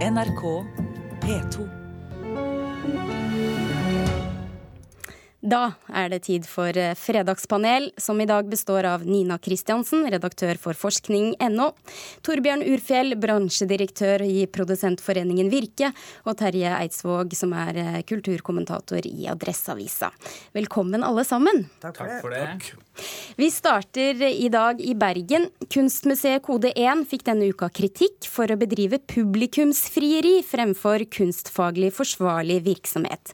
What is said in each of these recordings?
NRK P2. Da er det tid for eh, Fredagspanel, som i dag består av Nina Kristiansen, redaktør for forskning.no, Torbjørn Urfjell, bransjedirektør i Produsentforeningen Virke, og Terje Eidsvåg, som er eh, kulturkommentator i Adresseavisa. Velkommen alle sammen. Takk for det. for det. Vi starter i dag i Bergen. Kunstmuseet Kode 1 fikk denne uka kritikk for å bedrive publikumsfrieri fremfor kunstfaglig forsvarlig virksomhet.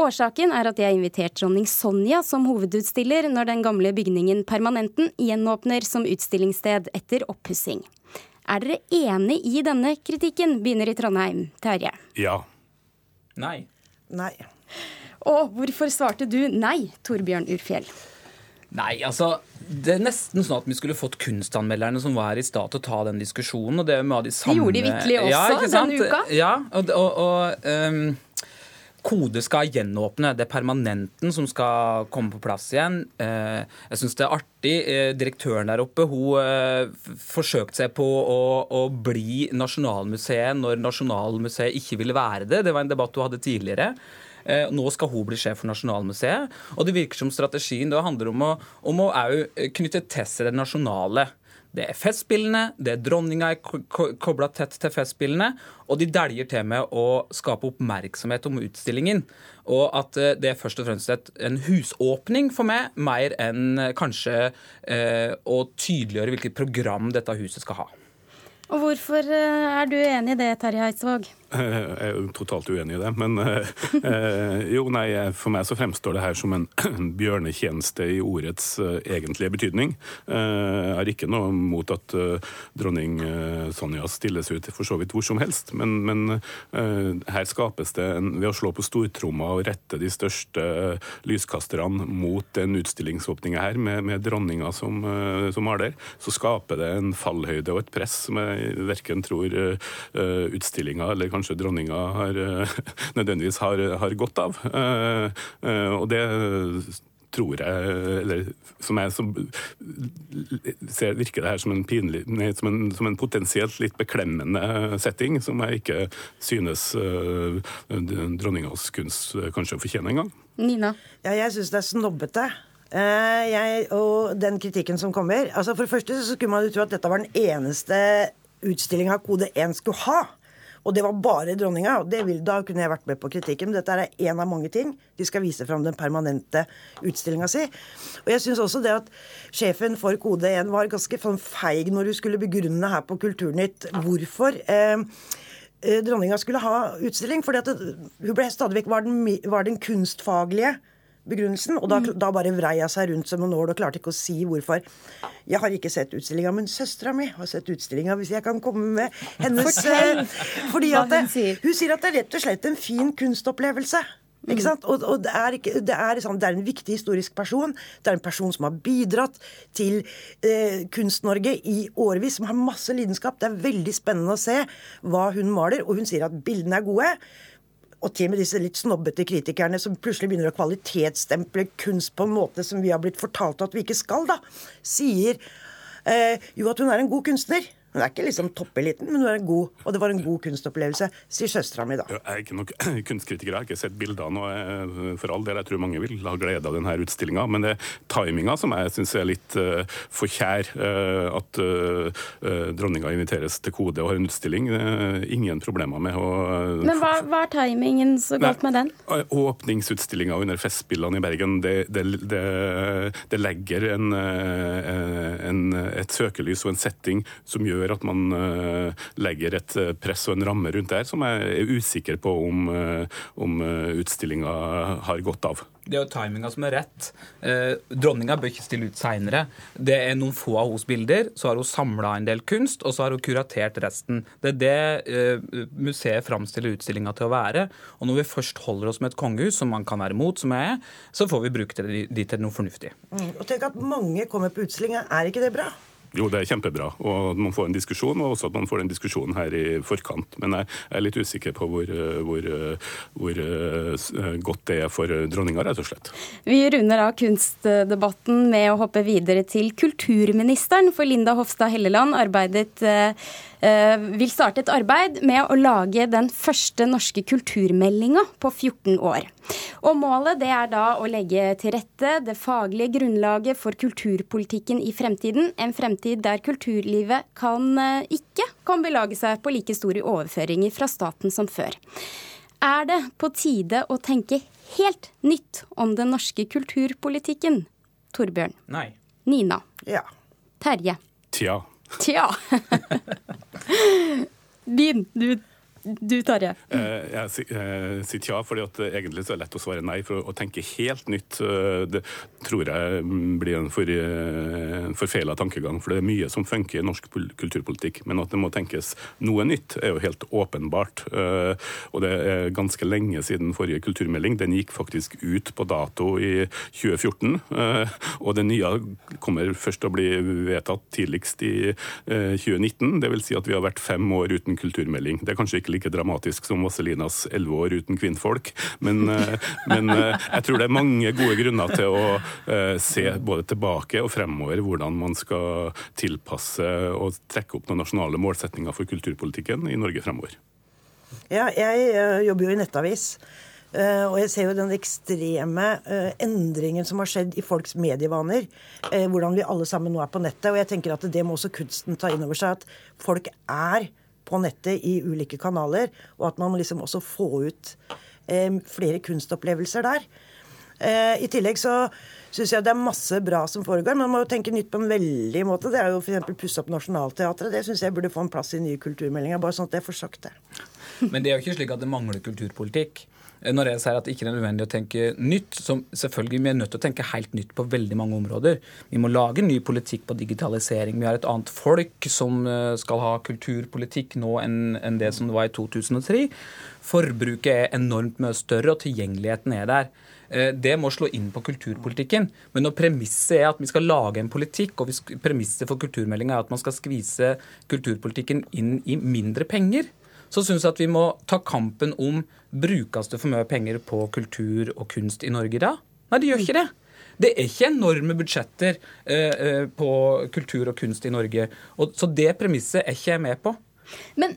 Årsaken er at de har invitert dronning Sonja som hovedutstiller når den gamle bygningen Permanenten gjenåpner som utstillingssted etter oppussing. Er dere enig i denne kritikken? Begynner i Trondheim. Terje. Ja. Nei. Nei. Og hvorfor svarte du nei, Torbjørn Urfjell? Nei, altså Det er nesten sånn at vi skulle fått kunstanmelderne som var her i stad, til å ta den diskusjonen. og Det er av de samme... gjorde de virkelig også sant? denne uka. Ja, og, og, og um, Kode skal gjenåpne. Det er permanenten som skal komme på plass igjen. Eh, jeg syns det er artig. Eh, direktøren der oppe hun eh, forsøkte seg på å, å bli Nasjonalmuseet når Nasjonalmuseet ikke ville være det. Det var en debatt hun hadde tidligere. Eh, Nå skal hun bli sjef for Nasjonalmuseet. Og det virker som strategien da handler om å, om å knytte knytte til det nasjonale. Det er Festspillene, det er dronninga er ko- ko- kobla tett til Festspillene, og de dæljer til med å skape oppmerksomhet om utstillingen. Og at eh, det er først og fremst et, en husåpning for meg, mer enn eh, kanskje eh, å tydeliggjøre hvilket program dette huset skal ha. Og hvorfor eh, er du enig i det, Terje Eidsvåg? Jeg er jo totalt uenig i det. Men eh, eh, jo, nei, for meg så fremstår det her som en bjørnetjeneste i ordets eh, egentlige betydning. Eh, jeg har ikke noe mot at eh, dronning eh, Sonja stilles ut for så vidt hvor som helst, men, men eh, her skapes det en, ved å slå på stortromma og rette de største eh, lyskasterne mot den utstillingsåpninga her, med, med dronninga som, eh, som maler, så skaper det en fallhøyde og et press som jeg verken tror utstillinga eller kanskje dronninga har, eh, nødvendigvis har, har godt av. Eh, eh, og det tror jeg, eller som jeg som ser, virker det her som en, pinlig, nei, som en, som en potensielt litt beklemmende setting, som jeg ikke synes uh, dronningas kunst kanskje fortjener engang. Nina? Ja, jeg syns det er snobbete. Eh, jeg, og den kritikken som kommer altså For det første så skulle man jo tro at dette var den eneste utstillinga Kode 1 skulle ha. Og det var bare dronninga. og vil, Da kunne jeg vært med på kritikken. Men dette er én av mange ting. De skal vise fram den permanente utstillinga si. Og jeg syns også det at sjefen for Kode 1 var ganske sånn feig når hun skulle begrunne her på Kulturnytt hvorfor. Eh, eh, dronninga skulle ha utstilling. fordi hun ble stadig vekk var var den kunstfaglige begrunnelsen. Og da, da bare vrei jeg seg rundt som en nål og klarte ikke å si hvorfor. Jeg har ikke sett utstillinga, men søstera mi har sett utstillinga. Hvis jeg kan komme med hennes Fortell eh, fordi hva at hun sier. Hun sier at det er rett og slett en fin kunstopplevelse. Ikke sant? Og, og det, er ikke, det, er, liksom, det er en viktig historisk person. Det er en person som har bidratt til eh, Kunst-Norge i årevis, som har masse lidenskap. Det er veldig spennende å se hva hun maler, og hun sier at bildene er gode. Og til og med disse litt snobbete kritikerne som plutselig begynner å kvalitetsstemple kunst på en måte som vi har blitt fortalt at vi ikke skal, da, sier eh, jo at hun er en god kunstner. Hun er ikke liksom toppeliten, men hun er en god, og det var en god kunstopplevelse, sier søstera mi da. Jeg er ikke nok kunstkritiker, jeg har ikke sett bildene. og For all del, jeg tror mange vil ha glede av denne utstillinga. Men det er timinga som jeg syns er litt uh, for kjær. Uh, at uh, dronninga inviteres til Kode og har en utstilling. Uh, ingen problemer med å Men hva, hva er timingen så galt med den? Åpningsutstillinga under Festspillene i Bergen, det, det, det, det legger en, en, et søkelys og en setting som gjør at man eh, legger et press og en ramme rundt der som jeg er usikker på om, eh, om utstillinga har godt av. Det er jo timinga som er rett. Eh, dronninga bør ikke stille ut seinere. Det er noen få av hennes bilder. Så har hun samla en del kunst, og så har hun kuratert resten. Det er det eh, museet framstiller utstillinga til å være. Og når vi først holder oss med et kongehus, som man kan være imot, som jeg er, så får vi bruke det dit til noe fornuftig. Mm. Og tenk at mange kommer på utstillinga. Er ikke det bra? Jo, det er kjempebra, og at man får en diskusjon, og også at man får den diskusjonen her i forkant. Men jeg er litt usikker på hvor, hvor, hvor eh, godt det er for dronninga, rett og slett. Vi runder av kunstdebatten med å hoppe videre til kulturministeren, for Linda Hofstad Helleland arbeidet eh, vil starte et arbeid med å lage den første norske kulturmeldinga på 14 år. Og Målet det er da å legge til rette det faglige grunnlaget for kulturpolitikken i fremtiden. En fremtid der kulturlivet kan, eh, ikke kan belage seg på like store overføringer fra staten som før. Er det på tide å tenke helt nytt om den norske kulturpolitikken? Torbjørn. Nei. Nina. Ja. Terje. Tja. Tja. Din. Du du, Tarje. Eh, jeg eh, sier ja, fordi at egentlig så er det lett å svare nei. For å tenke helt nytt eh, det tror jeg blir en for, forfeila tankegang. For det er mye som funker i norsk kulturpolitikk. Men at det må tenkes noe nytt, er jo helt åpenbart. Og det er ganske lenge siden forrige kulturmelding. Den gikk faktisk ut på dato i 2014. Og det nye kommer først til å bli vedtatt tidligst i 2019. Det vil si at vi har vært fem år uten kulturmelding. Det er kanskje ikke like dramatisk som Vasselinas elleve år uten kvinnfolk. Men, eh, men, eh, jeg tror det er mange gode grunner til å eh, se både tilbake og fremover hvordan man skal tilpasse og trekke opp noen nasjonale målsetninger for kulturpolitikken i Norge fremover. Ja, jeg jobber jo i nettavis. Uh, og jeg ser jo den ekstreme uh, endringen som har skjedd i folks medievaner. Uh, hvordan vi alle sammen nå er på nettet. Og jeg tenker at det må også kunsten ta inn over seg. At folk er på nettet i ulike kanaler, og at man må liksom også få ut eh, flere kunstopplevelser der. Eh, I tillegg så syns jeg det er masse bra som foregår, man må jo tenke nytt på en veldig måte. Det er jo f.eks. pusse opp Nationaltheatret. Det syns jeg burde få en plass i nye kulturmeldinger. Bare sånn at jeg får sagt det. Men det er jo ikke slik at det mangler kulturpolitikk. Når jeg sier at det ikke er nødvendig å tenke nytt, så selvfølgelig vi er nødt til å tenke helt nytt på veldig mange områder. Vi må lage ny politikk på digitalisering. Vi har et annet folk som eh, skal ha kulturpolitikk nå enn det som det var i 2003. Forbruket er enormt mye større, og tilgjengeligheten er der. Eh, det må slå inn på kulturpolitikken. Men når premisset er at vi skal lage en politikk, og premisset for kulturmeldinga er at man skal skvise kulturpolitikken inn i mindre penger, så syns jeg at vi må ta kampen om brukes det for mye penger på kultur og kunst i Norge da? Nei, det gjør ikke det. Det er ikke enorme budsjetter eh, eh, på kultur og kunst i Norge. Og, så det premisset er ikke jeg med på. Men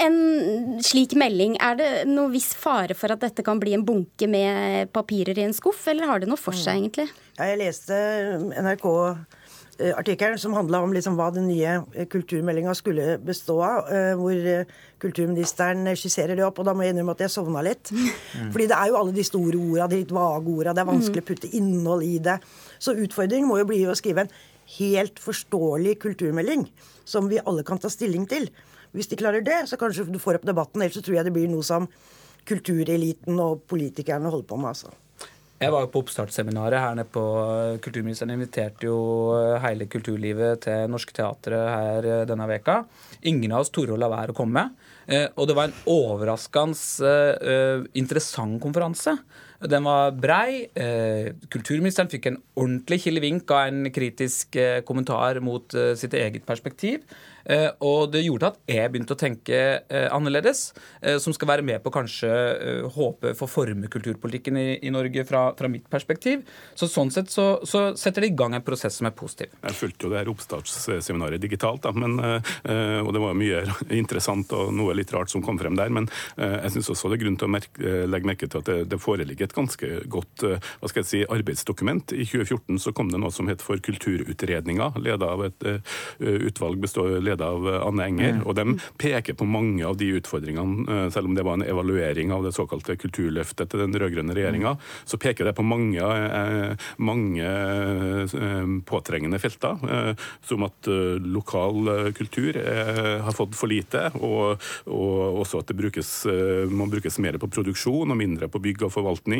en slik melding, er det noe viss fare for at dette kan bli en bunke med papirer i en skuff, eller har det noe for seg, egentlig? Ja, jeg leste NRK artikkelen som handla om liksom hva den nye eh, kulturmeldinga skulle bestå av. Eh, hvor kulturministeren skisserer det opp, og da må jeg innrømme at jeg sovna litt. Mm. Fordi det er jo alle de store orda, de litt vage orda, det er vanskelig å putte innhold i det. Så utfordringen må jo bli å skrive en helt forståelig kulturmelding som vi alle kan ta stilling til. Hvis de klarer det, så kanskje du får opp debatten. Ellers så tror jeg det blir noe som kultureliten og politikerne holder på med. altså. Jeg var jo på oppstartsseminaret her nede på eh, Kulturministeren inviterte jo eh, hele kulturlivet til Norske Teatret her eh, denne veka. Ingen av oss torde å la være å komme. Og det var en overraskende interessant konferanse. Den var brei. Kulturministeren fikk en ordentlig kilevink av en kritisk kommentar mot sitt eget perspektiv. Eh, og det gjorde at jeg begynte å tenke eh, annerledes, eh, som skal være med på kanskje håpe for å forme kulturpolitikken i, i Norge fra, fra, mitt perspektiv. Så sånn sett så, så, setter det i gang en prosess som er positiv. Jeg fulgte jo det her oppstartsseminaret digitalt, da, men, og det var mye interessant og noe litt rart som kom frem der. Men jeg syns også det er grunn til å merke, legge merke til at det, det, foreligger et ganske godt hva skal jeg si, arbeidsdokument. I 2014 så kom det noe som het for Kulturutredninga, ledet av et utvalg består, leda av eh, Anne Enger. Og De peker på mange av de utfordringene, eh, selv om det var en evaluering av det såkalte kulturløftet til den rød-grønne regjeringa, så peker det på mange, eh, mange påtrengende felter. Som at lokal kultur har fått for lite, og, og også at det brukes, må brukes mer på produksjon og mindre på bygg og forvaltning.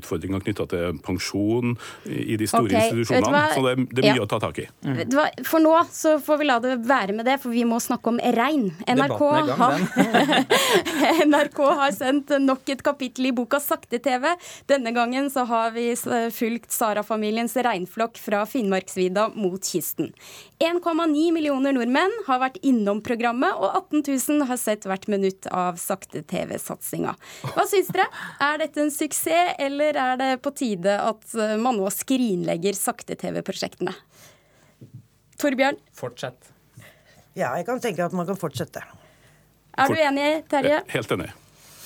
Utfordringer knytta til pensjon i de store okay, institusjonene. Så det, det, er mye ja. å ta tak i. Mm. For nå så får vi la det være med det, for vi må snakke om rein. NRK, har, NRK har sendt nok et kapittel i boka Sakte-TV. Denne gangen så har vi fulgt Sara-familiens reinflokk fra Finnmarksvidda mot kysten. 1,9 millioner nordmenn har vært innom programmet, og 18 000 har sett hvert minutt av Sakte-TV-satsinga. Hva syns dere? Er dette en suksess, eller er det på tide at man nå skrinlegger Sakte-TV-prosjektene? Torbjørn? Fortsett. Ja, jeg kan tenke at man kan fortsette. Er du enig, Terje? Helt enig.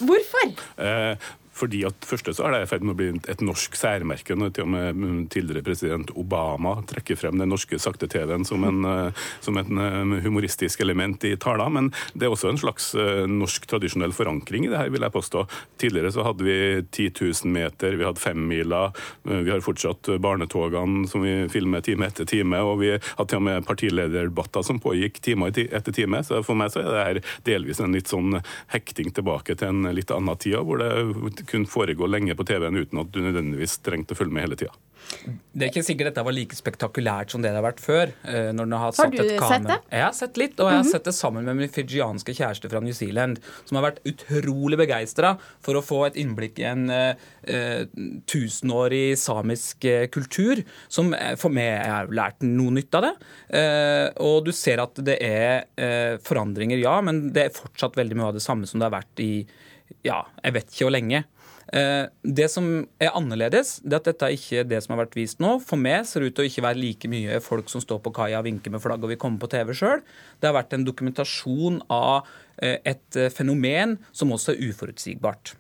Hvorfor? Eh, fordi at først så er det i ferd med å bli et norsk særmerke. når til og med mm, tidligere president Obama trekker frem den norske sakte-TV-en som, en, eh, som et eh, humoristisk element i taler. Men det er også en slags eh, norsk tradisjonell forankring i det her, vil jeg påstå. Tidligere så hadde vi 10 000 meter, vi hadde femmila, vi har fortsatt barnetogene som vi filmer time etter time, og vi hadde til og med partilederdebatter som pågikk time etter time. Så for meg så er det her delvis en litt sånn hekting tilbake til en litt annen tid, hvor det kunne foregå lenge på TV-en uten at du nødvendigvis trengte å følge med hele tida. Det er ikke sikkert dette var like spektakulært som det det har vært før. Eh, har, har, du sett det? Jeg har sett litt, og jeg har -hmm. sett det sammen med min fijianske kjæreste fra New Zealand, som har vært utrolig begeistra for å få et innblikk i en uh, tusenårig samisk kultur, som for meg har lært noe nytt av det. Uh, og du ser at det er uh, forandringer, ja, men det er fortsatt veldig mye av det samme som det har vært i ja, jeg vet ikke hvor lenge. Eh, det som er annerledes, det er at dette er ikke det som har vært vist nå. For meg ser det ut til å ikke være like mye folk som står på kaia og vinker med flagg og vil komme på TV sjøl. Det har vært en dokumentasjon av eh, et eh, fenomen som også er uforutsigbart.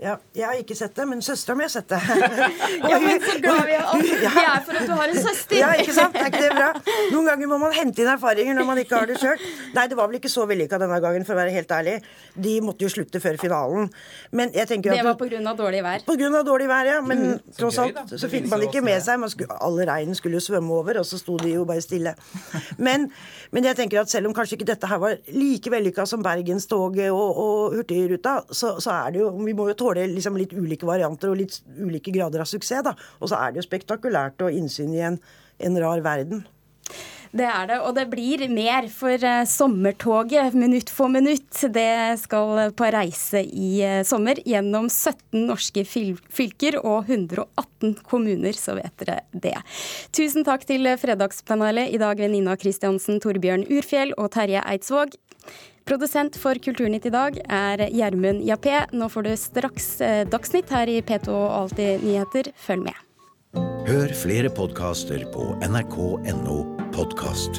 Ja, jeg har ikke sett det, men søstera mi har sett det. ja, men så glad vi er, vi er for at du har en søster. ja, ikke sant? Er ikke det bra? Noen ganger må man hente inn erfaringer når man ikke har det sjøl. Nei, det var vel ikke så vellykka denne gangen, for å være helt ærlig. De måtte jo slutte før finalen. Men jeg tenker at Det var pga. dårlig vær? Av dårlig vær, ja. Men mm. tross alt så, så fikk man ikke med seg man skulle, Alle reinen skulle jo svømme over, og så sto de jo bare stille. Men, men, jeg tenker at selv om kanskje ikke dette her var like vellykka som Bergenstoget og, og Hurtigruta, så, så er det jo Vi må jo tåle tåler liksom litt ulike varianter og litt ulike grader av suksess. Da. Og så er det jo spektakulært å innsyn i en, en rar verden. Det er det, og det blir mer for uh, sommertoget minutt for minutt. Det skal på reise i uh, sommer gjennom 17 norske fylker og 118 kommuner, så vet dere det. Tusen takk til Fredagspanelet i dag ved Nina Kristiansen, Torbjørn Urfjell og Terje Eidsvåg. Produsent for Kulturnytt i dag er Gjermund Jappé. Nå får du straks eh, Dagsnytt her i P2 og Alltid nyheter. Følg med. Hør flere podkaster på nrk.no podkast.